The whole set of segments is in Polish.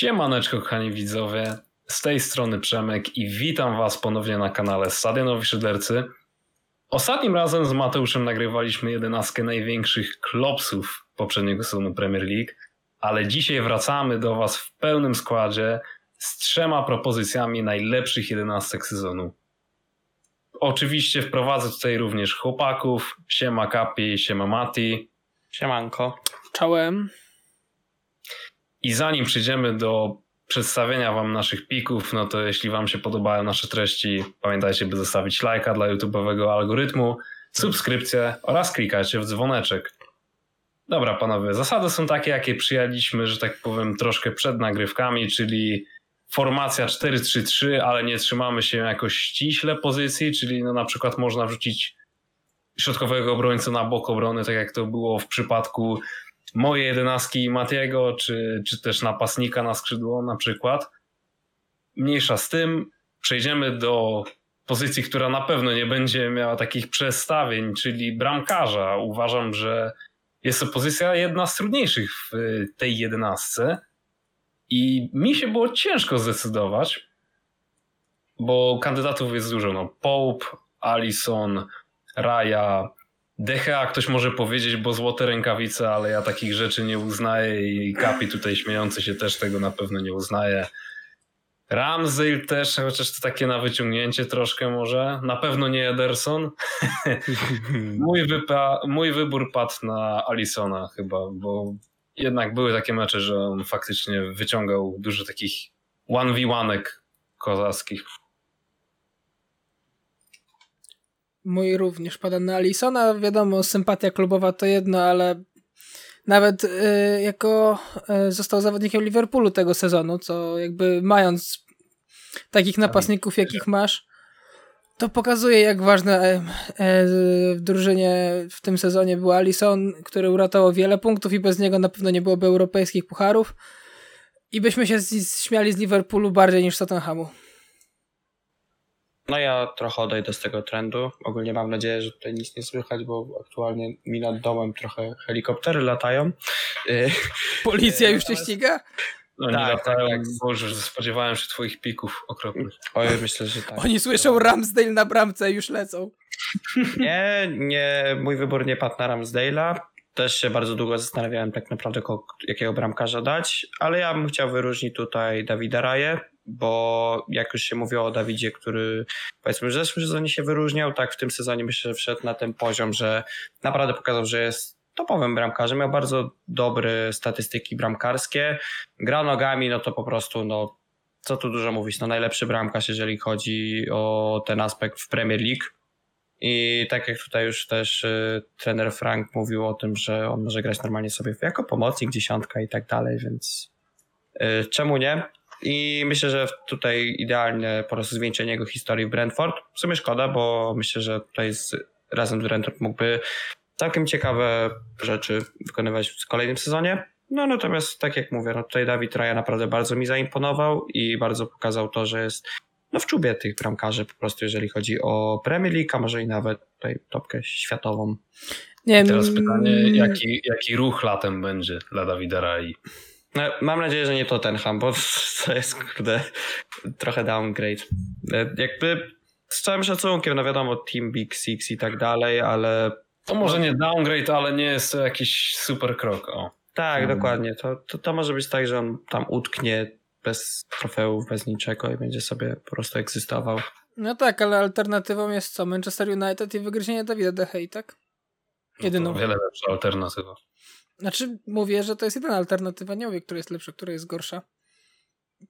Siemaneczko kochani widzowie, z tej strony Przemek i witam was ponownie na kanale Stadionowi Szydercy. Ostatnim razem z Mateuszem nagrywaliśmy jedenastkę największych klopsów poprzedniego sezonu Premier League, ale dzisiaj wracamy do was w pełnym składzie z trzema propozycjami najlepszych jedenastek sezonu. Oczywiście wprowadzę tutaj również chłopaków, siema Kapi, siema Mati. Siemanko. Czołem. I zanim przejdziemy do przedstawienia Wam naszych pików, no to jeśli Wam się podobają nasze treści, pamiętajcie, by zostawić lajka dla YouTube'owego algorytmu, subskrypcję oraz klikajcie w dzwoneczek. Dobra, panowie, zasady są takie, jakie przyjęliśmy, że tak powiem, troszkę przed nagrywkami, czyli formacja 4-3-3, ale nie trzymamy się jakoś ściśle pozycji, czyli no na przykład można wrzucić środkowego obrońcę na bok obrony, tak jak to było w przypadku moje jedenastki Matiego, czy, czy też napastnika na skrzydło na przykład. Mniejsza z tym, przejdziemy do pozycji, która na pewno nie będzie miała takich przestawień, czyli bramkarza. Uważam, że jest to pozycja jedna z trudniejszych w tej jedenastce i mi się było ciężko zdecydować, bo kandydatów jest dużo. No, Pope, Allison, Raya, DHA ktoś może powiedzieć, bo złote rękawice, ale ja takich rzeczy nie uznaję i Kapi tutaj śmiejący się też tego na pewno nie uznaje. Ramsey też, chociaż to takie na wyciągnięcie troszkę może. Na pewno nie Ederson. mój, wypa- mój wybór padł na Alisona chyba, bo jednak były takie mecze, że on faktycznie wyciągał dużo takich 1v1ek kozackich. Mój również pada na Alisona. Wiadomo, sympatia klubowa to jedno, ale nawet y, jako y, został zawodnikiem Liverpoolu tego sezonu, co jakby mając takich napastników, jakich masz, to pokazuje, jak ważne e, e, w drużynie w tym sezonie był Alisson, który uratował wiele punktów i bez niego na pewno nie byłoby europejskich pucharów. I byśmy się z, śmiali z Liverpoolu bardziej niż Tottenhamu. No ja trochę odejdę z tego trendu. Ogólnie mam nadzieję, że tutaj nic nie słychać, bo aktualnie mi nad domem trochę helikoptery latają. Y, Policja już cię ściga? No tak, nie latają, tak, tak. Boże, spodziewałem się twoich pików okropnych. Oj, myślę, że tak. Oni słyszą Ramsdale na bramce i już lecą. Nie, nie, mój wybór nie padł na Ramsdale'a. Też się bardzo długo zastanawiałem tak naprawdę, jakiego bramkarza dać, ale ja bym chciał wyróżnić tutaj Dawida Raje, bo jak już się mówiło o Dawidzie, który powiedzmy w zeszłym sezonie się wyróżniał, tak w tym sezonie myślę, że wszedł na ten poziom, że naprawdę pokazał, że jest topowym bramkarzem, miał bardzo dobre statystyki bramkarskie, gra nogami, no to po prostu, no co tu dużo mówić, no najlepszy bramkarz, jeżeli chodzi o ten aspekt w Premier League. I tak jak tutaj już też y, trener Frank mówił o tym, że on może grać normalnie sobie jako pomocnik, dziesiątka i tak dalej, więc y, czemu nie? I myślę, że tutaj idealnie po prostu zwieńczenie jego historii w Brentford. W sumie szkoda, bo myślę, że tutaj z, razem z Brentford mógłby całkiem ciekawe rzeczy wykonywać w kolejnym sezonie. No natomiast tak jak mówię, no tutaj Dawid Raja naprawdę bardzo mi zaimponował i bardzo pokazał to, że jest no w czubie tych bramkarzy po prostu, jeżeli chodzi o Premier League, a może i nawet tutaj topkę światową. Nie, Teraz pytanie, jaki, jaki ruch latem będzie dla Dawida Rai? No, mam nadzieję, że nie to ten ham, bo to jest kurde trochę downgrade. E, jakby z całym szacunkiem, no wiadomo, Team Big Six i tak dalej, ale to może nie downgrade, ale nie jest to jakiś super krok. O. Tak, hmm. dokładnie. To, to, to może być tak, że on tam utknie bez trofeów, bez niczego i będzie sobie po prostu egzystował. No tak, ale alternatywą jest co? Manchester United i wygryzienie Dawida De Gea, tak? Jedyną. No wiele lepsza alternatywa. Znaczy, mówię, że to jest jedyna alternatywa. Nie mówię, która jest lepsza, która jest gorsza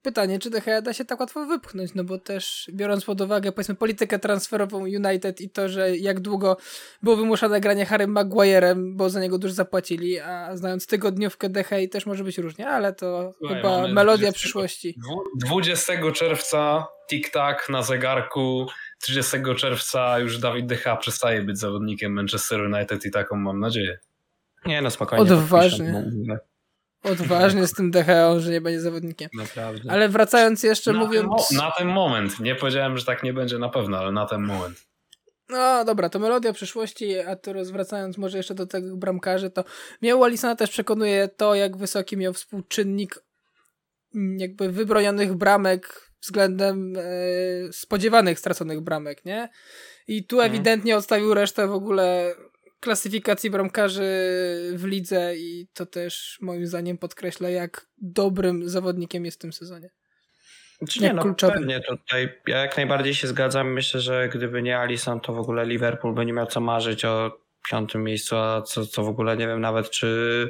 pytanie, czy Gea da się tak łatwo wypchnąć, no bo też biorąc pod uwagę powiedzmy politykę transferową United i to, że jak dwugo było wymuszane granie Harrym Maguire'em, bo za niego dużo zapłacili, a znając tygodniówkę Gea też może być różnie, ale to Słuchaj, chyba melodia 20, przyszłości. 20 czerwca tik-tak na zegarku, 30 czerwca już Dawid Gea przestaje być zawodnikiem Manchester United i taką mam nadzieję. Nie, no spokojnie. Odważnie odważnie z tym DHO, że nie będzie zawodnikiem. Naprawdę. Ale wracając jeszcze na mówiąc... Ten, na ten moment. Nie powiedziałem, że tak nie będzie na pewno, ale na ten moment. No dobra, to melodia przyszłości, a teraz wracając może jeszcze do tego bramkarzy, to mnie u Alisona też przekonuje to, jak wysoki miał współczynnik jakby wybronionych bramek względem e, spodziewanych straconych bramek, nie? I tu mhm. ewidentnie odstawił resztę w ogóle klasyfikacji bramkarzy w lidze i to też moim zdaniem podkreśla, jak dobrym zawodnikiem jest w tym sezonie. Czy nie, no, kluczowym. pewnie tutaj ja jak najbardziej się zgadzam. Myślę, że gdyby nie Alisson, to w ogóle Liverpool by nie miał co marzyć o piątym miejscu, a co, co w ogóle nie wiem nawet, czy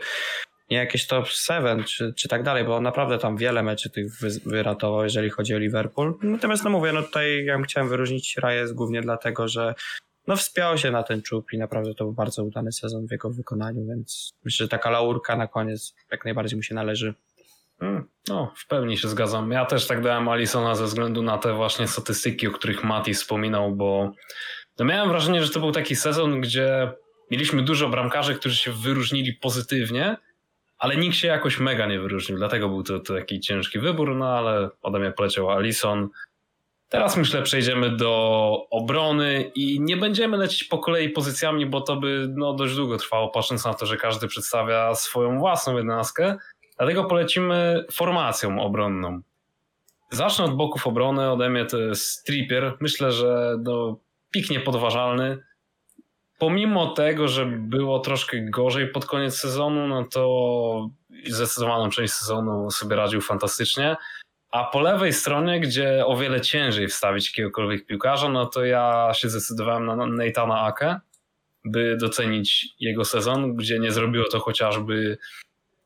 nie jakieś top 7 czy, czy tak dalej, bo on naprawdę tam wiele meczy tych wy, wyratował, jeżeli chodzi o Liverpool. Natomiast no mówię, no tutaj ja chciałem wyróżnić Reyes głównie dlatego, że no wspiął się na ten czub i naprawdę to był bardzo udany sezon w jego wykonaniu, więc myślę, że taka laurka na koniec jak najbardziej mu się należy. Hmm, no, w pełni się zgadzam. Ja też tak dałem Alisona ze względu na te właśnie statystyki, o których Mati wspominał, bo no miałem wrażenie, że to był taki sezon, gdzie mieliśmy dużo bramkarzy, którzy się wyróżnili pozytywnie, ale nikt się jakoś mega nie wyróżnił, dlatego był to, to taki ciężki wybór, no ale ode mnie poleciał Alison. Teraz myślę przejdziemy do obrony i nie będziemy lecieć po kolei pozycjami, bo to by no, dość długo trwało, patrząc na to, że każdy przedstawia swoją własną jedenastkę. Dlatego polecimy formacją obronną. Zacznę od boków obrony, ode mnie to jest. Myślę, że no, pik niepodważalny pomimo tego, że było troszkę gorzej pod koniec sezonu, no to zdecydowaną część sezonu sobie radził fantastycznie. A po lewej stronie, gdzie o wiele ciężej wstawić jakiegokolwiek piłkarza, no to ja się zdecydowałem na Nathana Ake, by docenić jego sezon, gdzie nie zrobiło to chociażby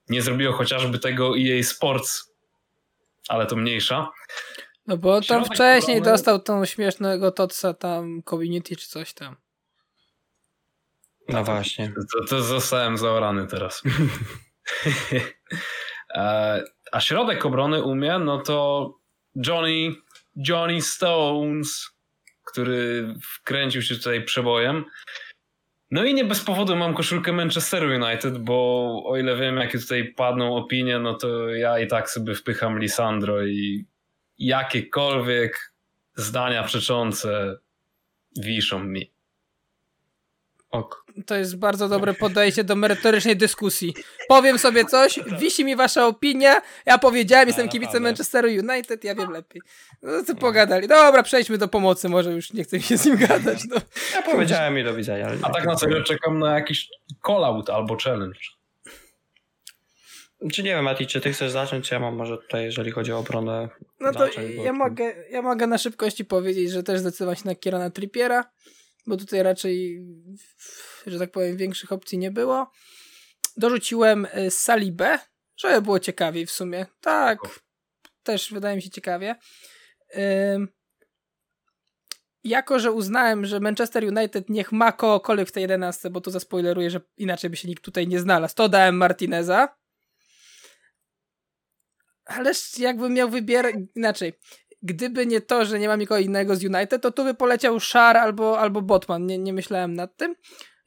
nie zrobiło chociażby tego EA Sports, ale to mniejsza. No bo tam wcześniej dostał tą śmiesznego Totsa tam community czy coś tam. No właśnie. To, to zostałem zaorany teraz. A środek obrony umie, no to Johnny, Johnny Stones, który wkręcił się tutaj przebojem. No i nie bez powodu mam koszulkę Manchester United, bo o ile wiem, jakie tutaj padną opinie, no to ja i tak sobie wpycham Lisandro i jakiekolwiek zdania przeczące wiszą mi. Ok. To jest bardzo dobre podejście do merytorycznej dyskusji. Powiem sobie coś, wisi mi wasza opinia, ja powiedziałem, jestem kibicem Manchesteru United, ja wiem lepiej. No to pogadali. Dobra, przejdźmy do pomocy, może już nie chcę mi się z nim gadać. No. Ja powiedziałem mi do widzenia. A tak na serio czekam na jakiś call-out albo challenge. Czy nie wiem, Mati, czy ty chcesz zacząć, czy ja mam może tutaj, jeżeli chodzi o obronę. No to zacząć, ja, mogę, ja mogę na szybkości powiedzieć, że też zdecydować się na Kierana Trippiera bo tutaj raczej, że tak powiem, większych opcji nie było. Dorzuciłem y, Salibę, żeby było ciekawiej w sumie. Tak, też wydaje mi się ciekawie. Jako, że uznałem, że Manchester United niech ma kogokolwiek w tej 11, bo to zaspoileruję, że inaczej by się nikt tutaj nie znalazł, to dałem Martineza. Ależ jakbym miał wybierać inaczej gdyby nie to, że nie mam nikogo innego z United, to tu by poleciał Szar albo, albo Botman. Nie, nie myślałem nad tym.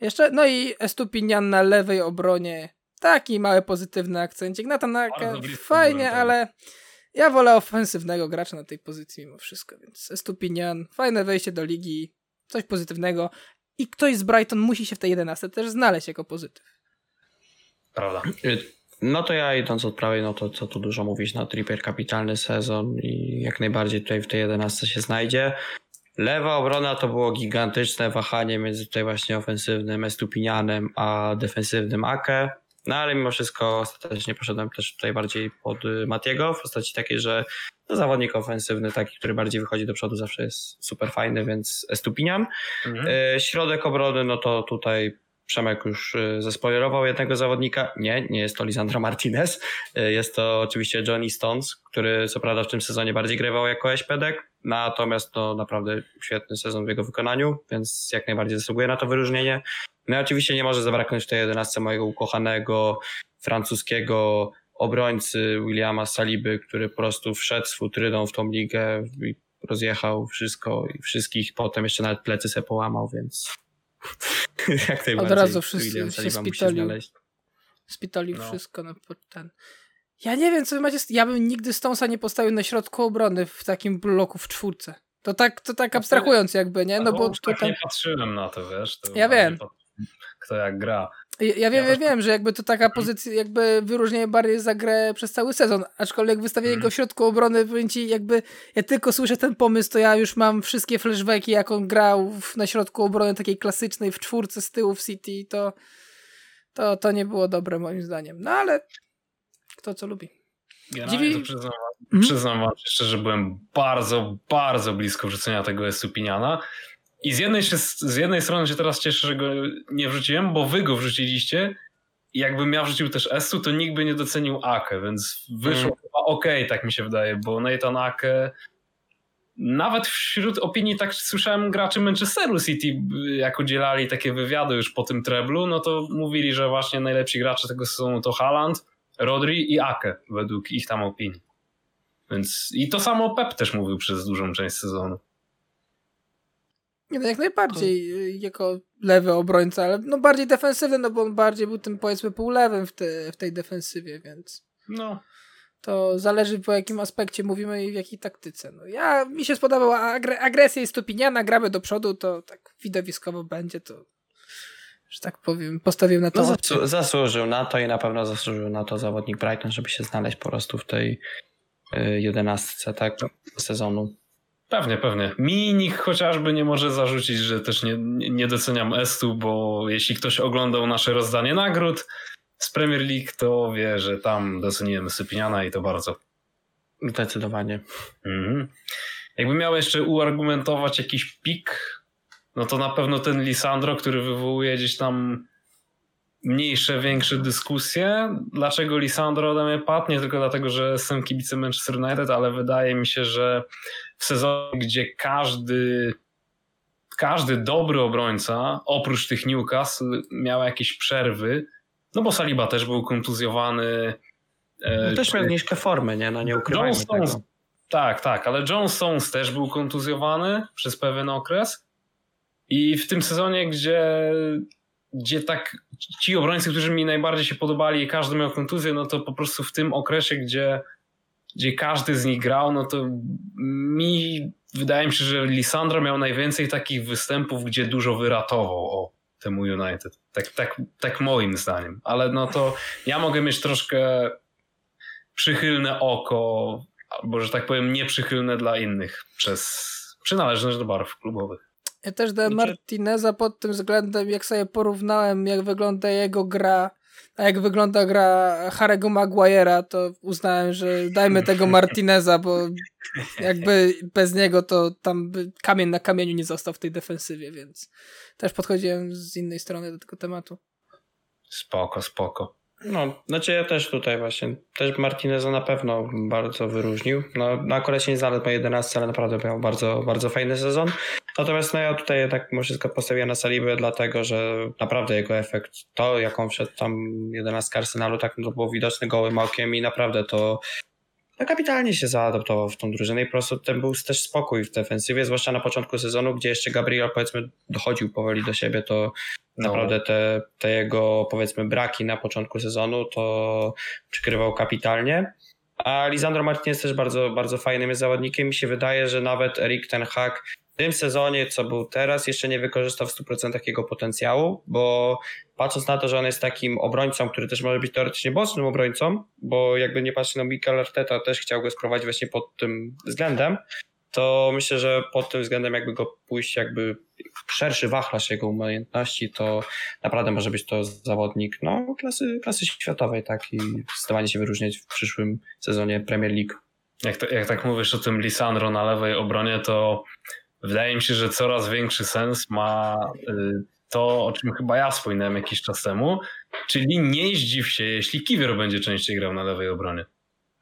Jeszcze, no i Estupinian na lewej obronie. Taki mały pozytywny akcencik. Natanaka fajnie, ale ja wolę ofensywnego gracza na tej pozycji mimo wszystko, więc Estupinian, fajne wejście do ligi, coś pozytywnego i ktoś z Brighton musi się w tej 11 też znaleźć jako pozytyw. Prawda. No to ja idąc od prawej, no to co tu dużo mówić, no Trippier kapitalny sezon i jak najbardziej tutaj w tej 11 się znajdzie. Lewa obrona to było gigantyczne wahanie między tutaj właśnie ofensywnym Estupinianem a defensywnym Ake. No ale mimo wszystko ostatecznie poszedłem też tutaj bardziej pod y, Matiego w postaci takiej, że to zawodnik ofensywny, taki, który bardziej wychodzi do przodu zawsze jest super fajny, więc Estupinian. Mhm. Y, środek obrony, no to tutaj Przemek już y, zespoilerował jednego zawodnika. Nie, nie jest to Lisandro Martinez. Y, jest to oczywiście Johnny Stones, który co prawda w tym sezonie bardziej grywał jako eśpedek, natomiast to naprawdę świetny sezon w jego wykonaniu, więc jak najbardziej zasługuje na to wyróżnienie. No i oczywiście nie może zabraknąć w tej jedenastce mojego ukochanego francuskiego obrońcy Williama Saliby, który po prostu wszedł z futryną w tą ligę i rozjechał wszystko i wszystkich, potem jeszcze nawet plecy se połamał, więc Jak Od razu wszyscy się spitalił. Spitalił no. wszystko na ten. Ja nie wiem, co wy macie. Ja bym nigdy Stonesa nie postawił na środku obrony w takim bloku w czwórce. To tak, to tak abstrahując jakby, nie? No bo tutaj... nie patrzyłem na to, wiesz. To ja wiem. Kto jak gra. Ja, wiem, ja, ja wiem, że jakby to taka pozycja, jakby wyróżnia bardziej za grę przez cały sezon, aczkolwiek wystawienie mm. go w środku obrony, powiem ci, jakby ja tylko słyszę ten pomysł, to ja już mam wszystkie flashbacki, jak on grał w, na środku obrony takiej klasycznej, w czwórce z tyłu w City, to, to, to nie było dobre moim zdaniem. No ale kto co lubi. Dziwi... to przyznam, mm. przyznam wam szczerze, że byłem bardzo, bardzo blisko wrzucenia tego Estupiniana. I z jednej, z jednej strony się teraz cieszę, że go nie wrzuciłem, bo wy go wrzuciliście. I jakbym ja wrzucił też Estu, to nikt by nie docenił Ake, więc wyszło mm. chyba ok, tak mi się wydaje, bo Nathan Ake nawet wśród opinii, tak słyszałem graczy Manchesteru City, jak udzielali takie wywiady już po tym treblu, no to mówili, że właśnie najlepsi gracze tego sezonu to Haaland, Rodri i Ake, według ich tam opinii. Więc i to samo Pep też mówił przez dużą część sezonu. Nie, no jak najbardziej to... jako lewy obrońca, ale no bardziej defensywny, no bo on bardziej był tym powiedzmy półlewym w, te, w tej defensywie, więc no. to zależy po jakim aspekcie mówimy i w jakiej taktyce. No ja, mi się spodobała agre, agresja i stopiniana, gramy do przodu, to tak widowiskowo będzie, to że tak powiem, postawił na to. No, zasłu zasłużył na to i na pewno zasłużył na to zawodnik Brighton, żeby się znaleźć po prostu w tej y, jedenastce tak, sezonu. Pewnie, pewnie. Mi nikt chociażby nie może zarzucić, że też nie, nie doceniam Estu, bo jeśli ktoś oglądał nasze rozdanie nagród z Premier League, to wie, że tam doceniłem Sypiniana i to bardzo. Zdecydowanie. Mhm. Jakby miał jeszcze uargumentować jakiś pik, no to na pewno ten Lisandro, który wywołuje gdzieś tam mniejsze, większe dyskusje. Dlaczego Lisandro ode mnie padł? Nie tylko dlatego, że jestem kibicem Manchester United, ale wydaje mi się, że w sezonie, gdzie każdy każdy dobry obrońca, oprócz tych Newcastle, miał jakieś przerwy, no bo Saliba też był kontuzjowany. E, no też miał zniżkę formy, nie? No nie ukrywajmy John Stones, tego. Tak, tak, ale John Stones też był kontuzjowany przez pewien okres. I w tym sezonie, gdzie, gdzie tak ci obrońcy, którzy mi najbardziej się podobali i każdy miał kontuzję, no to po prostu w tym okresie, gdzie gdzie każdy z nich grał, no to mi wydaje mi się, że Lisandro miał najwięcej takich występów, gdzie dużo wyratował o temu United. Tak, tak, tak moim zdaniem. Ale no to ja mogę mieć troszkę przychylne oko, albo że tak powiem nieprzychylne dla innych przez przynależność do barw klubowych. Ja też dałem znaczy- Martineza pod tym względem, jak sobie porównałem, jak wygląda jego gra a jak wygląda gra Harry'ego Maguire'a, to uznałem, że dajmy tego Martineza, bo jakby bez niego to tam by kamień na kamieniu nie został w tej defensywie, więc też podchodziłem z innej strony do tego tematu. Spoko, spoko. No, znaczy ja też tutaj właśnie, też Martineza na pewno bardzo wyróżnił. No, no akurat się nie znalazł po 11, ale naprawdę miał bardzo, bardzo fajny sezon. Natomiast no ja tutaj mimo wszystko postawiłem na Salibę, dlatego że naprawdę jego efekt, to jaką wszedł tam 11 Arsenalu, tak no, to było widoczne gołym okiem i naprawdę to no kapitalnie się zaadaptował w tą drużynę i po prostu ten był też spokój w defensywie, zwłaszcza na początku sezonu, gdzie jeszcze Gabriel powiedzmy dochodził powoli do siebie, to no. naprawdę te, te jego powiedzmy braki na początku sezonu to przykrywał kapitalnie. A Lisandro Martinez też bardzo, bardzo fajnym jest zawodnikiem. Mi się wydaje, że nawet Erik Ten Hag w tym sezonie, co był teraz, jeszcze nie wykorzystał w 100% jego potencjału, bo patrząc na to, że on jest takim obrońcą, który też może być teoretycznie bocznym obrońcą, bo jakby nie patrzy na Mikel Arteta, też chciał go sprowadzić właśnie pod tym względem, to myślę, że pod tym względem jakby go pójść jakby szerszy wachlarz jego umiejętności, to naprawdę może być to zawodnik no, klasy, klasy światowej, tak i zdecydowanie się wyróżniać w przyszłym sezonie Premier League. Jak, to, jak tak mówisz o tym Lisandro na lewej obronie, to wydaje mi się, że coraz większy sens ma y, to, o czym chyba ja wspominałem jakiś czas temu, czyli nie zdziw się, jeśli Kiwior będzie częściej grał na lewej obronie.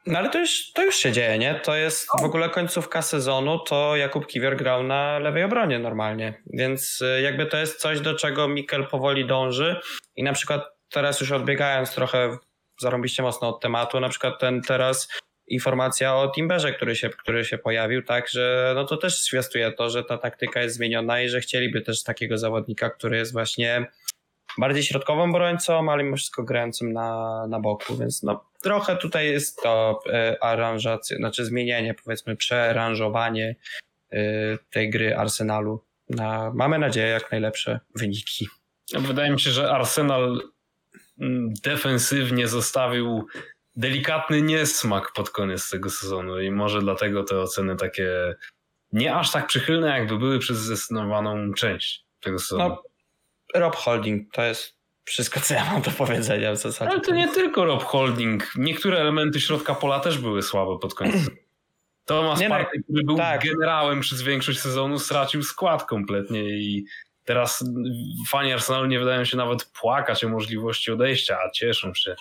No ale to już, to już się dzieje, nie? To jest w ogóle końcówka sezonu, to Jakub Kiwior grał na lewej obronie normalnie, więc y, jakby to jest coś, do czego Mikel powoli dąży i na przykład teraz już odbiegając trochę zarąbiście mocno od tematu, na przykład ten teraz informacja o Timberze, który się, który się pojawił, tak, że no to też zwiastuje to, że ta taktyka jest zmieniona i że chcieliby też takiego zawodnika, który jest właśnie bardziej środkowym obrońcą, ale mimo wszystko grającym na, na boku, więc no trochę tutaj jest to e, aranżacja, znaczy zmienienie, powiedzmy przearanżowanie e, tej gry Arsenalu na, mamy nadzieję, jak najlepsze wyniki. Wydaje mi się, że Arsenal mm, defensywnie zostawił delikatny niesmak pod koniec tego sezonu i może dlatego te oceny takie nie aż tak przychylne, jakby były przez zdecydowaną część tego sezonu. No, Rob Holding to jest wszystko, co ja mam do powiedzenia w zasadzie. Ale to nie tylko Rob Holding. Niektóre elementy środka pola też były słabe pod koniec. Thomas nie, no, Partey, który był tak. generałem przez większość sezonu, stracił skład kompletnie i teraz fani Arsenalu nie wydają się nawet płakać o możliwości odejścia, a cieszą się.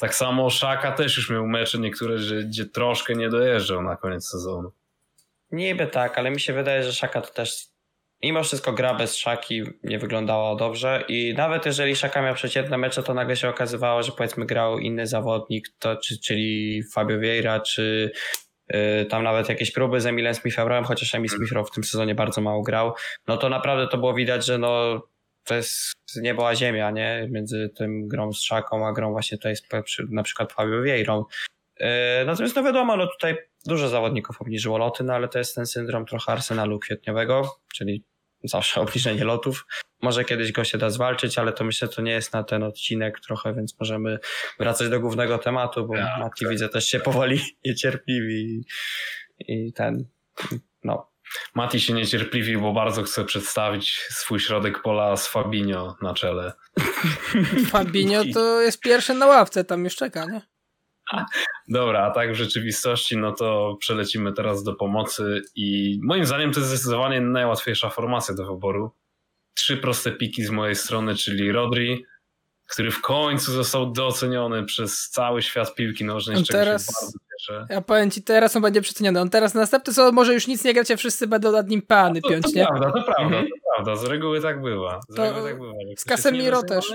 Tak samo Szaka też już miał mecze niektóre, gdzie troszkę nie dojeżdżał na koniec sezonu. Niby tak, ale mi się wydaje, że Szaka to też mimo wszystko gra bez Szaki nie wyglądała dobrze i nawet jeżeli Szaka miał przeciętne mecze, to nagle się okazywało, że powiedzmy grał inny zawodnik, to, czy, czyli Fabio Vieira, czy yy, tam nawet jakieś próby z Emilem Smith-Rowe'em, chociaż Emil Smith-Rowe w tym sezonie bardzo mało grał, no to naprawdę to było widać, że no to jest niebo a ziemia, nie? Między tym grą z Szaką, a grą właśnie tutaj z, na przykład Fabio Vieirą. Yy, natomiast no wiadomo, no tutaj dużo zawodników obniżyło loty, no ale to jest ten syndrom trochę arsenalu kwietniowego, czyli zawsze obniżenie lotów. Może kiedyś go się da zwalczyć, ale to myślę, to nie jest na ten odcinek trochę, więc możemy wracać do głównego tematu, bo ja, Mati tak. widzę też się powoli niecierpliwi i ten, no. Mati się niecierpliwi, bo bardzo chce przedstawić swój środek pola z Fabinho na czele. Fabinho to jest pierwszy na ławce, tam już czeka, nie? Dobra, a tak w rzeczywistości, no to przelecimy teraz do pomocy i moim zdaniem to jest zdecydowanie najłatwiejsza formacja do wyboru. Trzy proste piki z mojej strony, czyli Rodri, który w końcu został doceniony przez cały świat piłki nożnej, z czego teraz, się bardzo cieszę. Ja powiem ci, teraz on będzie przeceniony. On teraz następny sezon może już nic nie grać, a wszyscy będą nad nim pany no piąć, to nie? Prawda, to prawda, mhm. to prawda. Z reguły tak bywa. Z, to, tak bywa. z Casemiro też.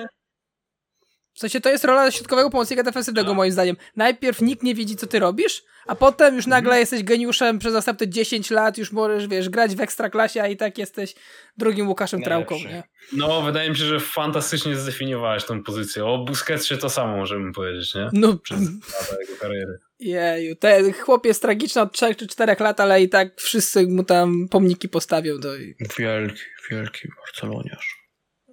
W sensie to jest rola środkowego pomocnika defensywnego moim zdaniem. Najpierw nikt nie widzi, co ty robisz, a potem już nagle mhm. jesteś geniuszem przez następne 10 lat, już możesz, wiesz, grać w ekstraklasie, a i tak jesteś drugim Łukaszem Trałką, nie? No, wydaje mi się, że fantastycznie zdefiniowałeś tą pozycję. O Busquetsie to samo możemy powiedzieć, nie? No. Przez lata jego kariery. Jeju, ten chłop jest tragiczny od 3 czy 4 lat, ale i tak wszyscy mu tam pomniki postawią. Do... Wielki, wielki Barceloniarz.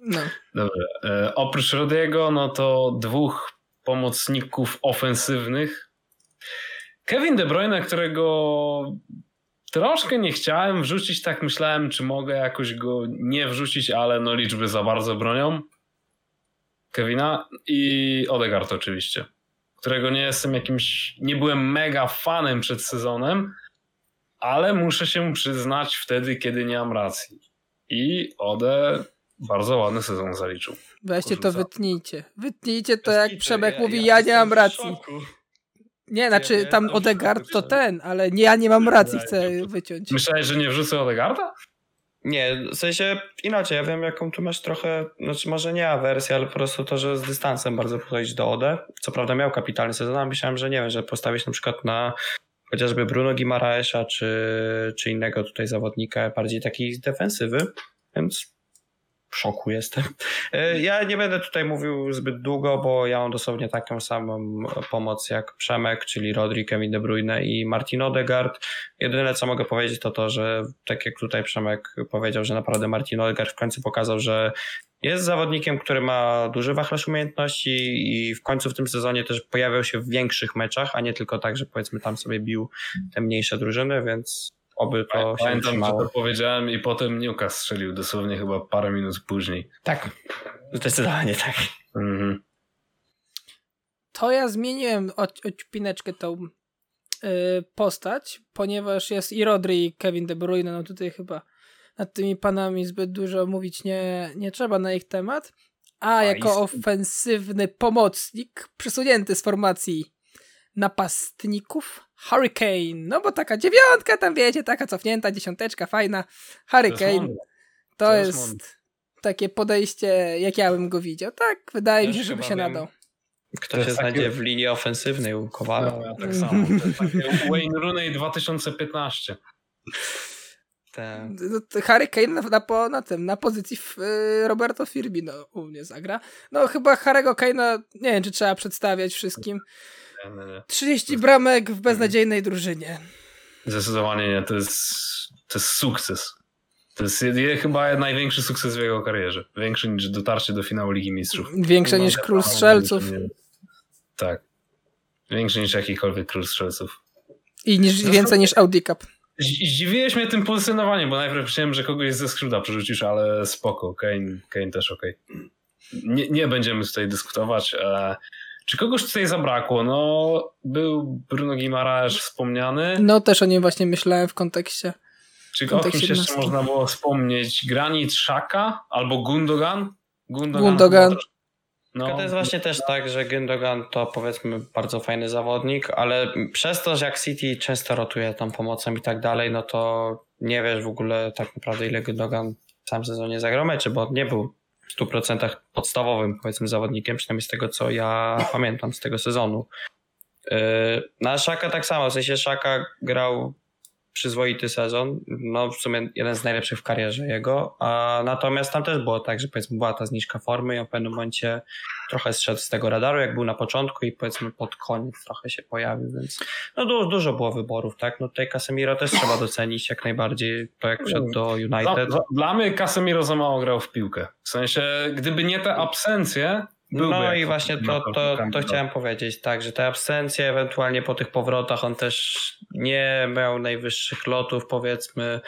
No. Dobrze. E, oprócz Rodiego, no to dwóch pomocników ofensywnych. Kevin De Bruyne, którego troszkę nie chciałem wrzucić, tak myślałem, czy mogę jakoś go nie wrzucić, ale no liczby za bardzo bronią. Kevina i Odegaard oczywiście, którego nie jestem jakimś, nie byłem mega fanem przed sezonem, ale muszę się przyznać wtedy, kiedy nie mam racji. I Ode bardzo ładny sezon zaliczył. Weźcie to wytnijcie. Wytnijcie to, jak Przemek ja, mówi, ja, ja nie mam racji. Nie, znaczy ja, tam Odegard to ten, ale nie, ja nie mam racji, chcę wyciąć. Myślałeś, że nie wrzucę Odegarda? Nie, w sensie inaczej, ja wiem jaką tu masz trochę, znaczy może nie awersję, ale po prostu to, że z dystansem bardzo podchodzić do Ode. Co prawda miał kapitalny sezon, a myślałem, że nie wiem, że postawić na przykład na chociażby Bruno Gimaraesza czy, czy innego tutaj zawodnika bardziej takiej defensywy, więc szoku jestem. E, ja nie będę tutaj mówił zbyt długo, bo ja mam dosłownie taką samą pomoc jak Przemek, czyli Rodri, Kevin De Bruyne i Martin Odegaard. Jedyne co mogę powiedzieć to to, że tak jak tutaj Przemek powiedział, że naprawdę Martin Odegaard w końcu pokazał, że jest zawodnikiem, który ma duży wachlarz umiejętności i w końcu w tym sezonie też pojawiał się w większych meczach, a nie tylko tak, że powiedzmy tam sobie bił te mniejsze drużyny, więc oby to się Pamiętam, że to powiedziałem i potem Newcastle strzelił dosłownie chyba parę minut później. Tak, zdecydowanie tak. Mhm. To ja zmieniłem odpineczkę tą yy, postać, ponieważ jest i Rodri i Kevin De Bruyne, no tutaj chyba nad tymi panami zbyt dużo mówić nie, nie trzeba na ich temat. A, A jako ofensywny pomocnik przesunięty z formacji napastników Hurricane, no bo taka dziewiątka tam wiecie, taka cofnięta dziesiąteczka, fajna. Hurricane to, to jest, takie podejście, jak ja bym go widział. Tak, wydaje mi się, żeby się nadał. Kto się znajdzie w linii ofensywnej u Kowala. No, ja tak samo. Wayne Rooney 2015. Ten. Harry Kane na, na, na, tym, na pozycji w, y, Roberto Firmino u mnie zagra. No chyba Harry'ego Kane'a, nie wiem czy trzeba przedstawiać wszystkim. 30 bramek w beznadziejnej drużynie. Zdecydowanie nie, to jest, to jest sukces. To jest je- chyba największy sukces w jego karierze. Większy niż dotarcie do finału Ligi Mistrzów. Większe No, niż król strzelców Tak. Większy niż jakikolwiek król strzelców. i niż, więcej niż Audi Cup. Zd- Zdziwiłeś mnie tym pozycjonowaniem, bo najpierw myślałem, że kogoś ze skrzydła przerzucisz, ale spoko, Kane, Kane też okej. Nie, nie będziemy tutaj dyskutować. Czy kogoś tutaj zabrakło? No, był Bruno Guimaraes wspomniany. No też o nim właśnie myślałem w kontekście. Czy o kimś jeszcze można było wspomnieć? Granit Xhaka albo Gundogan? Gundogan. też- No, Tylko to jest właśnie też tak, że Gündogan to powiedzmy bardzo fajny zawodnik, ale przez to, że jak City często rotuje tam pomocą i tak dalej, no to nie wiesz w ogóle tak naprawdę ile Gündogan w samym sezonie zagrał meczy, bo nie był 100% podstawowym powiedzmy zawodnikiem, przynajmniej z tego co ja pamiętam z tego sezonu. Yy, Na Szaka tak samo, w sensie Szaka grał przyzwoity sezon, no w sumie jeden z najlepszych w karierze jego, a natomiast tam też było tak, że powiedzmy była ta zniżka formy i w pewnym momencie trochę zszedł z tego radaru, jak był na początku i powiedzmy pod koniec trochę się pojawił, więc no du- dużo było wyborów, tak? No tutaj Casemiro też trzeba docenić jak najbardziej to jak wszedł do Dla, United. dla, dla mnie Casemiro za mało grał w piłkę. W sensie, gdyby nie te absencje, No i właśnie to, to, to kandydat. chciałem powiedzieć, tak, że te absencje, ewentualnie po tych powrotach on też nie miał najwyższych lotów, powiedzmy.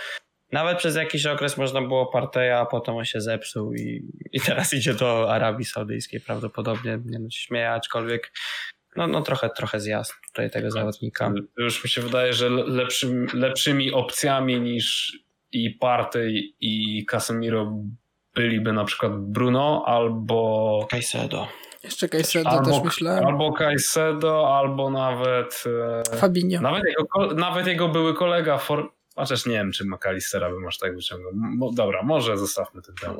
Nawet przez jakiś okres można było Parteja, a potem on się zepsuł i, i teraz idzie do Arabii Saudyjskiej prawdopodobnie. Nie no, śmieję, aczkolwiek no, no trochę, trochę zjazd tutaj tego zawodnika. To Już mi się wydaje, że le- lepszym, lepszymi opcjami niż i Partey i Casemiro byliby na przykład Bruno albo Caicedo. Jeszcze Caicedo albo, też myślałem. albo Caicedo, albo nawet e, Fabinho. nawet, jego, nawet jego były kolega for, chociaż nie wiem, czy McAllistera bym aż tak wyciągnął. Mo, dobra, może zostawmy ten temat.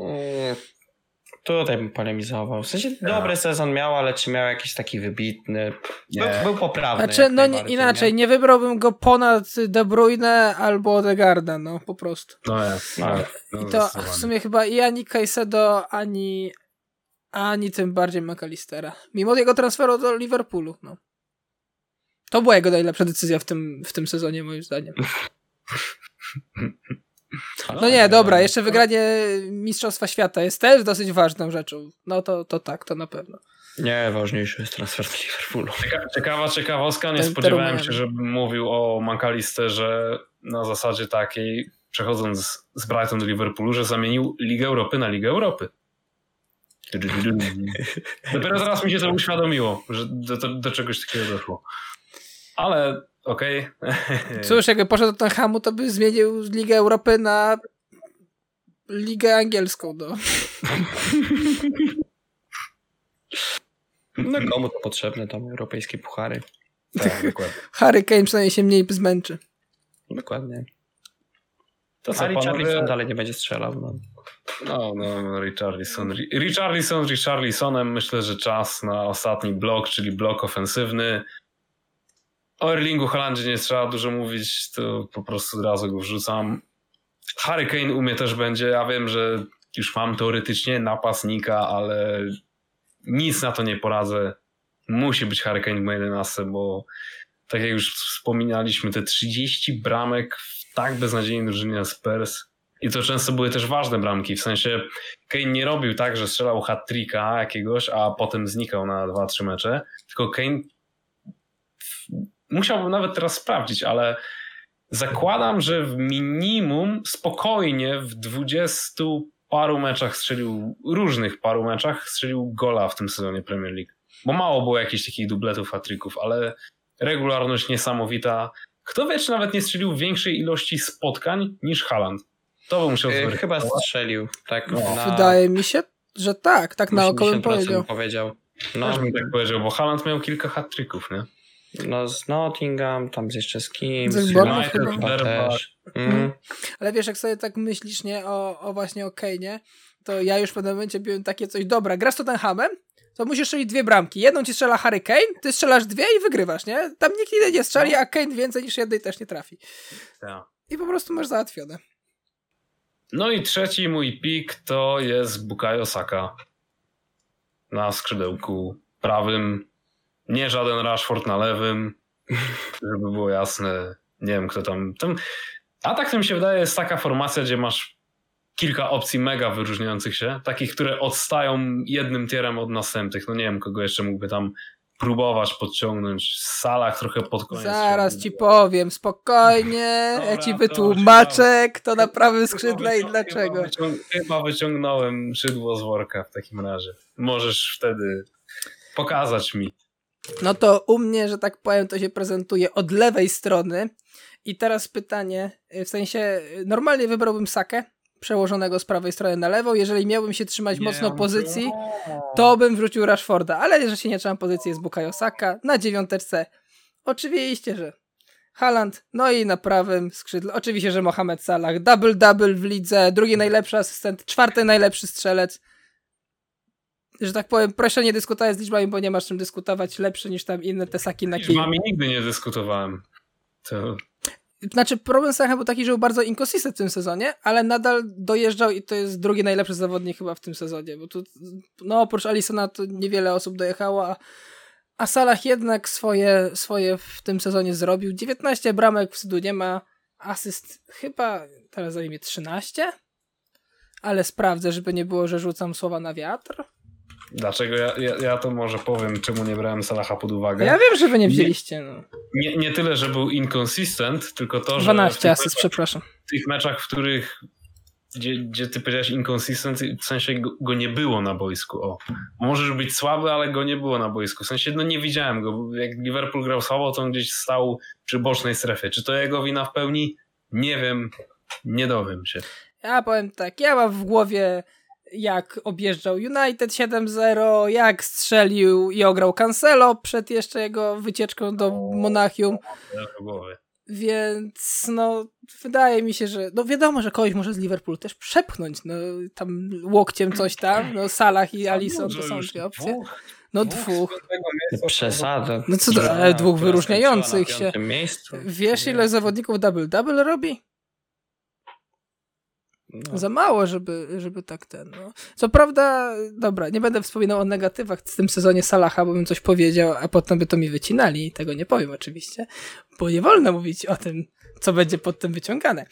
Tutaj bym polemizował. W sensie Ja. dobry sezon miał, ale czy miał jakiś taki wybitny? Był, Nie. był poprawny. Znaczy, no nie, inaczej, nie wybrałbym go ponad De Bruyne albo Odegaarda, no po prostu. No jest. No. tak, no I to w sumie chyba i ani Caicedo, ani, ani tym bardziej McAllistera. Mimo jego transferu do Liverpoolu, no. To była jego najlepsza decyzja w tym, w tym sezonie, moim zdaniem. No nie, dobra, jeszcze wygranie Mistrzostwa Świata jest też dosyć ważną rzeczą. No to, to tak, to na pewno. Nie, ważniejszy jest transfer do Liverpoolu. Cieka- Ciekawa ciekawostka, nie Ten spodziewałem się, żebym mówił o McAllisterze na zasadzie takiej, przechodząc z Brighton do Liverpoolu, że zamienił Ligę Europy na Ligę Europy. Dopiero teraz mi się to uświadomiło, że do, do, do czegoś takiego doszło. Ale okej. Cóż, jakby poszedł do Tottenhamu, to by zmienił Ligę Europy na Ligę Angielską, no. No komu to potrzebne tam europejskie puchary? Tak, dokładnie. Harry Kane przynajmniej się mniej zmęczy. Dokładnie. To co, Richarlison panowie? dalej nie będzie strzelał. No. No, no, Richarlison. Ri- Richarlison, Richarlisonem myślę, że czas na ostatni blok, czyli blok ofensywny. O Erlingu Haalandzie nie trzeba dużo mówić, to po prostu od razu go wrzucam. Harry Kane u mnie też będzie. Ja wiem, że już mam teoretycznie napastnika, ale nic na to nie poradzę. Musi być Harry Kane w mojej 11, bo tak jak już wspominaliśmy, te 30 bramek w tak beznadziejnej drużynie Spurs i to często były też ważne bramki, w sensie Kane nie robił tak, że strzelał hat-tricka jakiegoś, a potem znikał na 2-3 mecze, tylko Kane musiałbym nawet teraz sprawdzić, ale zakładam, że w minimum spokojnie w 20 paru meczach strzelił, różnych paru meczach strzelił gola w tym sezonie Premier League. Bo mało było jakichś takich dubletów, hat-tricków, ale regularność niesamowita. Kto wie, czy nawet nie strzelił większej ilości spotkań niż Haaland? To bym musiał E, Chyba strzelił. Tak No. na Wydaje mi się, że tak, tak na oko bym 80% powiedział. powiedział. No, No, bym tak powiedział, bo Haaland miał kilka hat-tricków, nie? No z Nottingham, tam z jeszcze z kim. Ze z United chyba. chyba Fenerbahce. też. Mm. Ale wiesz, jak sobie tak myślisz, nie, o, o właśnie o Kane'ie, to ja już w pewnym momencie byłem takie coś, dobra, grasz z Tottenhamem, to musisz strzelić dwie bramki. Jedną ci strzela Harry Kane, ty strzelasz dwie i wygrywasz, nie? Tam nikt inny nie strzeli, a Kane więcej niż jednej też nie trafi. I po prostu masz załatwione. No i trzeci mój pik to jest Bukayo Saka na skrzydełku prawym. Nie żaden Rashford na lewym, żeby było jasne. Nie wiem, kto tam. tam... A tak to mi się wydaje, jest taka formacja, gdzie masz kilka opcji mega wyróżniających się, takich, które odstają jednym tierem od następnych. No nie wiem, kogo jeszcze mógłby tam próbować podciągnąć. W salach trochę pod koniec. Zaraz ci powiem, spokojnie, Dobra, ja ci to wytłumaczę, kto na prawym skrzydle i dlaczego. Chyba wyciągnąłem szydło z worka w takim razie. Możesz wtedy pokazać mi. No to u mnie, że tak powiem, to się prezentuje od lewej strony. I teraz pytanie, y, w sensie y, normalnie wybrałbym Sakę, przełożonego z prawej strony na lewą. Jeżeli miałbym się trzymać mocno pozycji, to bym wrzucił Rashforda, ale że się nie trzymam pozycji jest Bukayo Saka na dziewiąteczce. Oczywiście, że Haaland, no i na prawym skrzydle, oczywiście, że Mohamed Salah, double-double w lidze, drugi najlepszy asystent, czwarty najlepszy strzelec. Że tak powiem, proszę nie dyskutować z liczbami, bo nie masz czym dyskutować, lepszy niż tam inne te Saki na Z kiju. wami nigdy nie dyskutowałem. To Znaczy, problem Sacha był taki, że był bardzo inconsistent w tym sezonie, ale nadal dojeżdżał i to jest drugi najlepszy zawodnik chyba w tym sezonie, bo tu, no oprócz Alisona to niewiele osób dojechało, a, a Salah jednak swoje, swoje w tym sezonie zrobił. 19 bramek w Sydu nie ma, asyst chyba teraz zajmie 13, ale sprawdzę, żeby nie było, że rzucam słowa na wiatr. Dlaczego ja, ja, ja to może powiem, czemu nie brałem Salaha pod uwagę. Ja wiem, że wy nie wzięliście, no. Nie, nie tyle, że był inconsistent, tylko to, że w 12 tych, asyst, przepraszam. w tych meczach, w których gdzie, gdzie ty powiedziałeś inconsistent, w sensie go, go nie było na boisku. O. Możesz być słaby, ale go nie było na boisku. W sensie, no nie widziałem go. Jak Liverpool grał słabo, to on gdzieś stał przy bocznej strefie. Czy to jego wina w pełni? Nie wiem. Nie dowiem się. Ja powiem tak, ja mam w głowie jak objeżdżał United 7-0, jak strzelił i ograł Cancelo przed jeszcze jego wycieczką do Monachium, więc no wydaje mi się, że no wiadomo, że kogoś może z Liverpoolu też przepchnąć, no tam łokciem coś tam, no Salah i Alisson to są dwie opcje. dwóch, No dwóch. Przesada. No co ale dwóch wyróżniających się. Wiesz ile zawodników double-double robi? No. Za mało, żeby, żeby tak ten. No. Co prawda, dobra, nie będę wspominał o negatywach w tym sezonie Salaha, bo bym coś powiedział, a potem by to mi wycinali. Tego nie powiem oczywiście, bo nie wolno mówić o tym, co będzie pod tym wyciągane.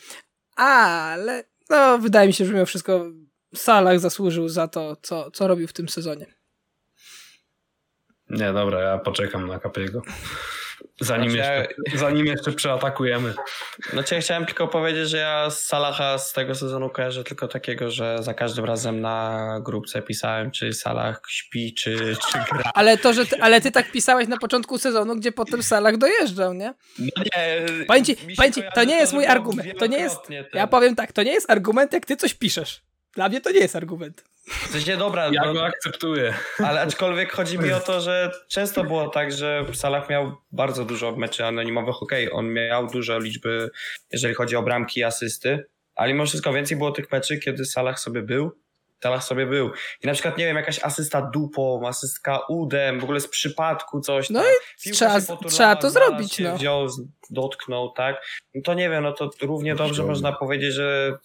Ale, no, wydaje mi się, że mimo wszystko Salah zasłużył za to, co, co robił w tym sezonie. Nie, dobra, ja poczekam na Kapiego. Zanim, Znaczy, jeszcze, zanim jeszcze przeatakujemy. Znaczy ja chciałem tylko powiedzieć, że ja z Salaha z tego sezonu kojarzę tylko takiego, że za każdym razem na grupce pisałem, czy Salah śpi, czy, czy gra. Ale to, że ty, ale ty tak pisałeś na początku sezonu, gdzie potem Salah dojeżdżał, nie? No nie, Powiem ci, mi się powiem ci, kojarzy to nie jest mój argument. To nie jest. Ja powiem tak, to nie jest argument, jak ty coś piszesz. Dla mnie to nie jest argument. W sensie dobra, Ja no, go akceptuję. ale aczkolwiek chodzi mi o to, że często było tak, że Salah miał bardzo dużo meczy anonimowych. Okej, on miał dużo liczby, jeżeli chodzi o bramki i asysty, ale mimo wszystko więcej było tych meczy, kiedy Salah sobie był. Salah sobie był. I na przykład, nie wiem, jakaś asysta dupą, asystka udem, w ogóle z przypadku coś. No tam. i trzeba- poturlała, trzeba to zrobić, się, no. Wziął, dotknął, tak? No to nie wiem, no to równie dobrze Wziął. można powiedzieć, że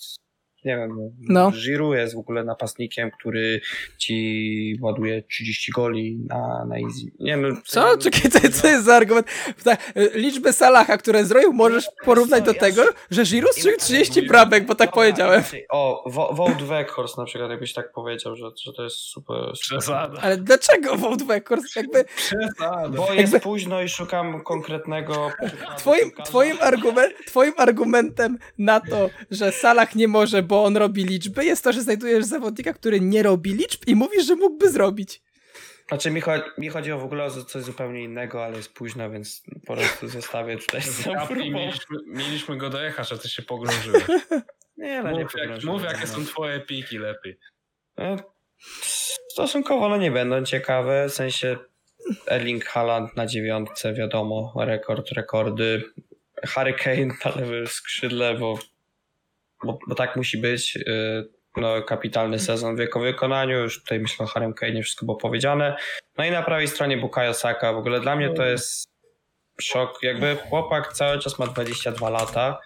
nie wiem, No. no. Giroud jest w ogóle napastnikiem, który ci ładuje 30 goli na, na easy. Nie wiem, no, Co? Czekaj, co, co jest za argument? Tak, liczbę Salaha, które zrobił, możesz porównać do tego, że Giroud strzelił 30 bramek, bo tak powiedziałem. O, Wo- Wout Weghorst na przykład, jakbyś tak powiedział, że, że to jest super. Przesada. Ale dlaczego Wout Weghorst? Jakby Przesada. Bo jest późno i szukam konkretnego. twoim, twoim, argument, twoim argumentem na to, że Salah nie może, bo on robi liczby, jest to, że znajdujesz zawodnika, który nie robi liczb i mówisz, że mógłby zrobić. Znaczy mi, cho- mi chodzi o w ogóle o coś zupełnie innego, ale jest późno, więc po prostu zostawię tutaj mieliśmy, mieliśmy go dojechać, a ty się pogrążyłeś. Nie, no nie Mów, jak, pogrążyłem, mów jakie no. są twoje piki lepiej. E, Stosunkowo no nie będą ciekawe, w sensie Erling Haaland na dziewiątce, wiadomo, rekord, rekordy. Harry Kane na lewym skrzydle, bo, bo, bo tak musi być. Y, No, kapitalny sezon w jego wykonaniu. Już tutaj myślę o Harrym Kane, wszystko było powiedziane. No i na prawej stronie Bukayo Saka. W ogóle dla mnie to jest szok. Jakby chłopak cały czas ma 22 lata.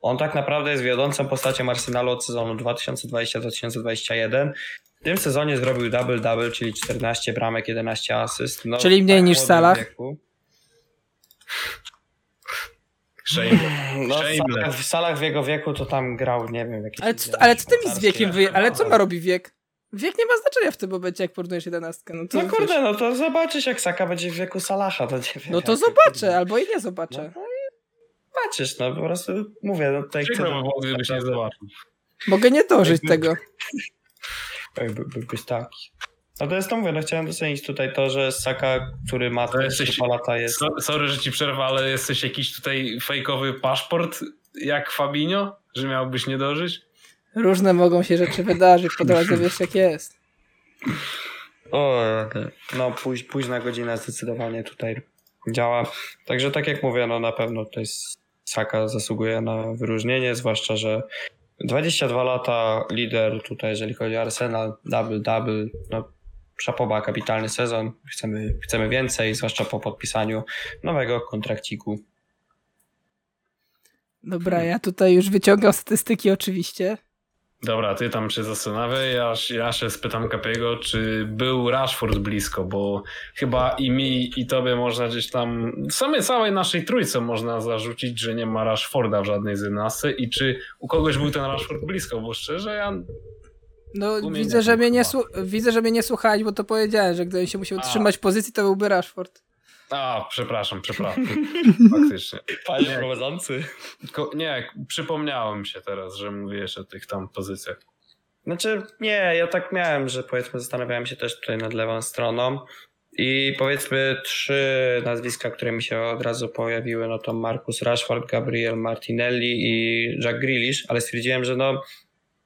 On tak naprawdę jest wiodącą postacią Arsenalu od sezonu 2020-2021. W tym sezonie zrobił double-double, czyli 14 bramek, 11 asyst. No, Czyli mniej tak niż Salah? wieku. Shame. No, w Shameless. salach, w salach w jego wieku to tam grał, nie wiem, jakieś... Ale co, ale co ty mi z wiekiem wyje... Ale co ma robi wiek? Wiek nie ma znaczenia w tym momencie, jak porównujesz jedenastkę. No, to No wiesz. kurde, no to zobaczysz jak Saka będzie w wieku Salaha, to nie wiem. No to zobaczę, albo i nie zobaczę. No, i zobaczysz, no po prostu mówię, no tutaj Przykro by chcę... było, gdybyś nie zobaczył. Mogę nie dożyć tego. Jakby by, być taki. No to jest to mówię, no chciałem docenić tutaj to, że Saka, który ma To jesteś- 3 lata jest... So- Sorry, że ci przerwę, ale jesteś jakiś tutaj fejkowy paszport jak Fabinho, że miałbyś nie dożyć? Różne mogą się rzeczy wydarzyć, po drodze wiesz jak jest. O, no póź, późna godzina zdecydowanie tutaj działa. Także tak jak mówię, no na pewno tutaj Saka zasługuje na wyróżnienie, zwłaszcza, że 22 lata lider tutaj, jeżeli chodzi o Arsenal, double, double, no szapoba, kapitalny sezon, chcemy, chcemy więcej, zwłaszcza po podpisaniu nowego kontrakciku. Dobra, ja tutaj już wyciągam statystyki oczywiście. Dobra, ty tam się zastanawiaj, ja, ja się spytam Kapiego, czy był Rashford blisko, bo chyba i mi, i tobie można gdzieś tam, w sumie całej naszej trójce można zarzucić, że nie ma Rashforda w żadnej z 11 i czy u kogoś był ten Rashford blisko, bo szczerze ja... No widzę, że mnie nie, słu- widzę, że mnie nie słuchałeś, bo to powiedziałem, że gdybym się musiał A. trzymać pozycji, to byłby Rashford. A, przepraszam, przepraszam, faktycznie. Panie Nie. prowadzący. Tylko, nie, przypomniałem się teraz, że mówiłeś o tych tam pozycjach. Znaczy, nie, ja tak miałem, że powiedzmy zastanawiałem się też tutaj nad lewą stroną i powiedzmy trzy nazwiska, które mi się od razu pojawiły, no to Marcus Rashford, Gabriel Martinelli i Jack Grealish, ale stwierdziłem, że no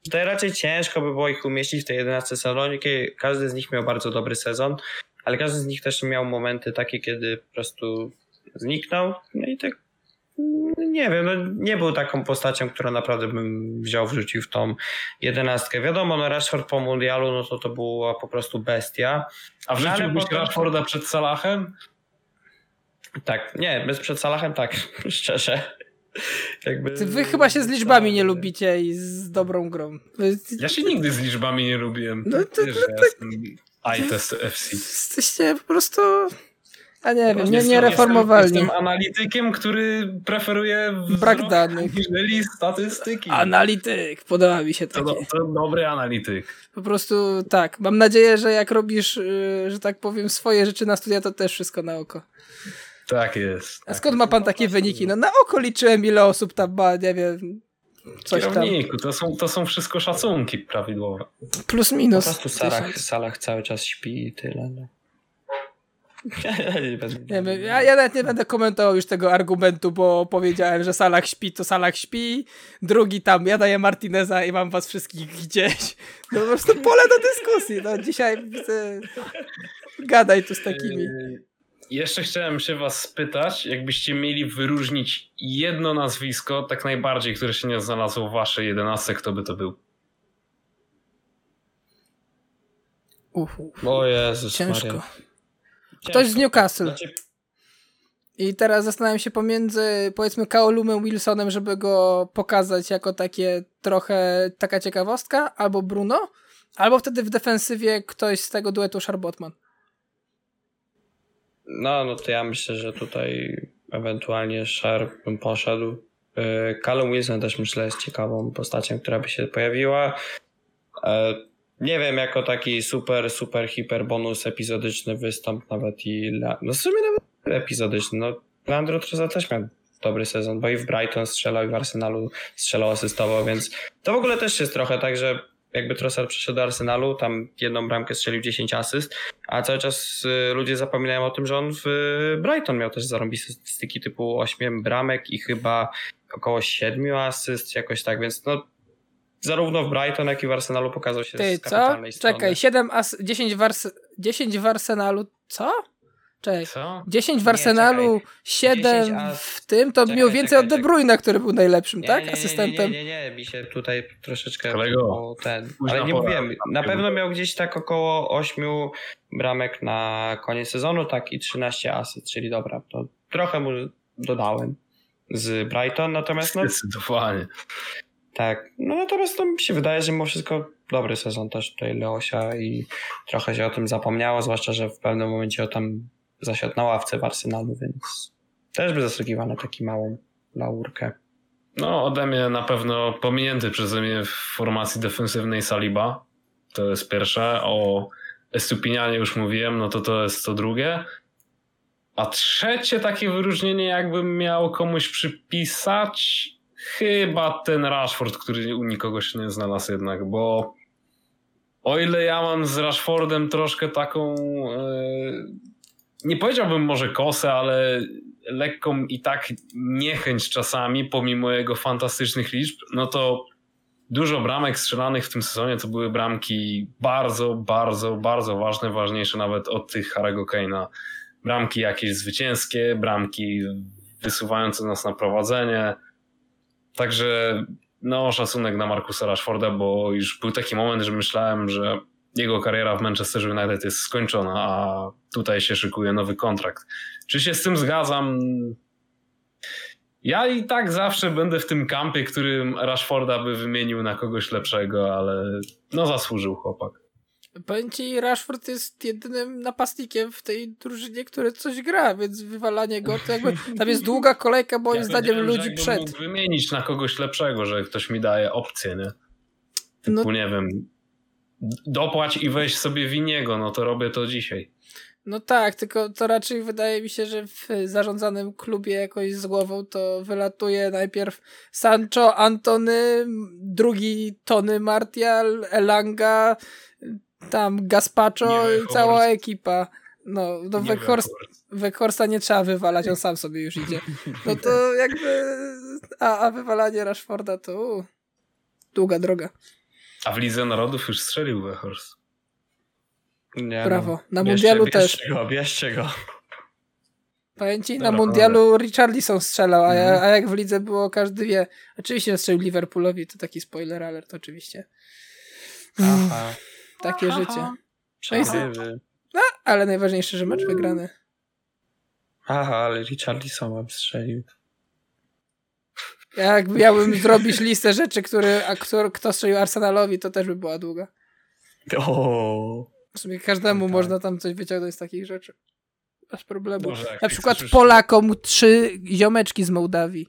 tutaj raczej ciężko by było ich umieścić w tej 11 sezonie. Każdy z nich miał bardzo dobry sezon, ale każdy z nich też miał momenty takie, kiedy po prostu zniknął. No i tak mm, nie wiem, no nie był taką postacią, którą naprawdę bym wziął, wrzucił w tą jedenastkę. Wiadomo, no Rashford po mundialu, no to to była po prostu bestia. A No, wrzuciłbyś potem- Rashforda przed Salahem? Tak, nie, bez przed Salahem tak, szczerze. Jakby... Ty, wy chyba się z liczbami nie lubicie i z dobrą grą. Ja się nigdy z liczbami nie lubiłem. No to- Wiesz, że tak. ja jestem iTest FC. Jesteście po prostu... A nie wiem, nie, Jestem- nie reformowalni. Jestem analitykiem, który preferuje Brak danych. Niżeli statystyki. Analityk, podoba mi się to, takie. to dobry analityk. Po prostu tak. Mam nadzieję, że jak robisz, y, że tak powiem, swoje rzeczy na studia, to też wszystko na oko. Tak jest. A Tak skąd ma pan takie wyniki? No na oko liczyłem, ile osób tam ma, nie wiem, coś tam. Kierowniku, to są, to są wszystko szacunki prawidłowe. Plus Po minus. prostu Salah, tysiąc. Salah cały czas śpi i tyle. No. Ja, nie będę- Nie ja, ja nawet nie będę komentował już tego argumentu, bo powiedziałem, że Salah śpi, to Salah śpi. Drugi tam, ja daję Martineza i mam was wszystkich gdzieś. No po prostu pole do dyskusji. No dzisiaj widzę... Gadaj tu z takimi. Jeszcze chciałem się was spytać, jakbyście mieli wyróżnić jedno nazwisko, tak najbardziej, które się nie znalazło w waszej 11, kto by to był? Uhu, O Jezus ciężko. Maria. Ktoś z Ciężko. Newcastle. Znaczy, I teraz zastanawiam się pomiędzy, powiedzmy, Kaolumem Wilsonem, żeby go pokazać jako takie trochę taka ciekawostka, albo Bruno, albo wtedy w defensywie ktoś z tego duetu Szarbotman. No, no to ja myślę, że tutaj ewentualnie Sharp bym poszedł. Yy, Callum Wilson też myślę jest ciekawą postacią, która by się pojawiła. E, Nie wiem, jako taki super, super, hiper bonus epizodyczny występ nawet i... No w sumie nawet epizodyczny. No, Leandro Trossard też miał dobry sezon, bo i w Brighton strzelał i w Arsenalu strzelał asystował, więc to w ogóle też jest trochę tak, że jakby Trossard przyszedł do Arsenalu, tam jedną bramkę strzelił 10 asyst, a cały czas y, ludzie zapominają o tym, że on w y, Brighton miał też zarąbiste statystyki typu 8 bramek i chyba około 7 asyst, jakoś tak, więc no zarówno w Brighton, jak i w Arsenalu pokazał się Ty, z co? kapitalnej strony. Czekaj, 7 as 10 w, Ars 10 w Arsenalu, co? Czekaj. Co? 10 w Nie, Arsenalu, czekaj. 7 10 as- w tym, to Czekaj, miał więcej czekaj, od De. Bruyne, który był najlepszym, Nie, tak? nie, nie, Asystentem. Nie, nie, nie, mi się tutaj troszeczkę Kolego, ten, ale nie mówiłem. Na pewno miał gdzieś tak około 8 bramek na koniec sezonu, tak i 13 asyst, czyli dobra, to trochę mu dodałem z Brighton, natomiast no Zdecydowanie. tak, no natomiast to mi się wydaje, że mimo wszystko dobry sezon też tutaj Leosia i trochę się o tym zapomniało, zwłaszcza, że w pewnym momencie o tam zasiadł na ławce w Arsenalu, więc też by zasługiwał na taki małą laurkę. No, ode mnie na pewno pominięty przeze mnie w formacji defensywnej Saliba. To jest pierwsze. O Estupinianie już mówiłem, no to to jest to drugie. A trzecie takie wyróżnienie, jakbym miał komuś przypisać, chyba ten Rashford, który u nikogo się nie znalazł jednak, bo o ile ja mam z Rashfordem troszkę taką, e, nie powiedziałbym może kosę, ale lekką i tak niechęć czasami, pomimo jego fantastycznych liczb, no to dużo bramek strzelanych w tym sezonie to były bramki bardzo, bardzo, bardzo ważne, ważniejsze nawet od tych Harego Kane'a. Bramki jakieś zwycięskie, bramki wysuwające nas na prowadzenie. Także no szacunek na Markusa Rashforda, bo już był taki moment, że myślałem, że jego kariera w Manchester United jest skończona, a tutaj się szykuje nowy kontrakt. Czy się z tym zgadzam? Ja i tak zawsze będę w tym kampie, którym Rashforda by wymienił na kogoś lepszego, ale no zasłużył chłopak. Powiem ci, Rashford jest jedynym napastnikiem w tej drużynie, który coś gra, więc wywalanie go to jakby tam jest długa kolejka moim ja zdaniem ludzi przed. Mógł wymienić na kogoś lepszego, że ktoś mi daje opcję, nie? Typu, no, nie wiem, dopłać i weź sobie winiego, no to robię to dzisiaj. No tak, tylko to raczej wydaje mi się, że w zarządzanym klubie jakoś z głową to wylatuje najpierw Sancho, Antony, drugi Tony Martial, Elanga, tam Gaspacho i cała ekipa. No, no Weghorst, Weghorsta nie trzeba wywalać, on sam sobie już idzie. No to jakby, a, a wywalanie Rashforda to długa droga. A w Lidze Narodów już strzelił Weghorst. Nie, Brawo. Na bierzcie, mundialu bierzcie też. Go, bierzcie go. Pamięci, na mundialu Richarlison strzelał, a, ja, a jak w lidze było, każdy wie. Oczywiście strzelił Liverpoolowi, to taki spoiler alert oczywiście. Aha. Takie Aha. życie. No, no, ale najważniejsze, że mecz wygrany. Aha, ale Richarlison wam strzelił. Jak miałbym zrobić listę rzeczy, które, a kto, kto strzelił Arsenalowi, to też by była długa. O. W sumie każdemu tak. można tam coś wyciągnąć z takich rzeczy. Bez problemu. Boże, Na przykład Polakom trzy ziomeczki z Mołdawii.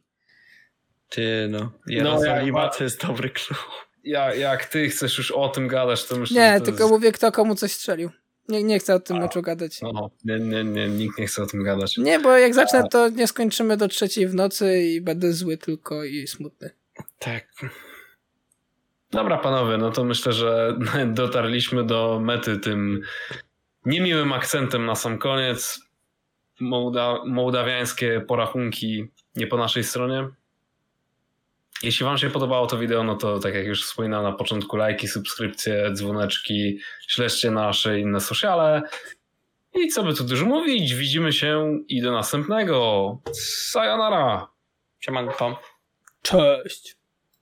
Ty no. Jerozolima no, to jest dobry klub. Ja, jak ty chcesz już o tym gadać, to myślę, Nie, tylko jest... mówię, kto komu coś strzelił. Nie, nie chcę o tym meczu gadać. No, nie, nie, nie, nikt nie chce o tym gadać. Nie, bo jak zacznę, to nie skończymy do trzeciej w nocy i będę zły tylko i smutny. Tak. Dobra, panowie, no to myślę, że dotarliśmy do mety tym niemiłym akcentem na sam koniec. Mołda mołdawiańskie porachunki nie po naszej stronie. Jeśli Wam się podobało to wideo, no to tak jak już wspominałem na początku, lajki, subskrypcje, dzwoneczki, śledźcie nasze inne sociale. I co by tu dużo mówić, widzimy się i do następnego. Sayonara! Siemanko. Cześć!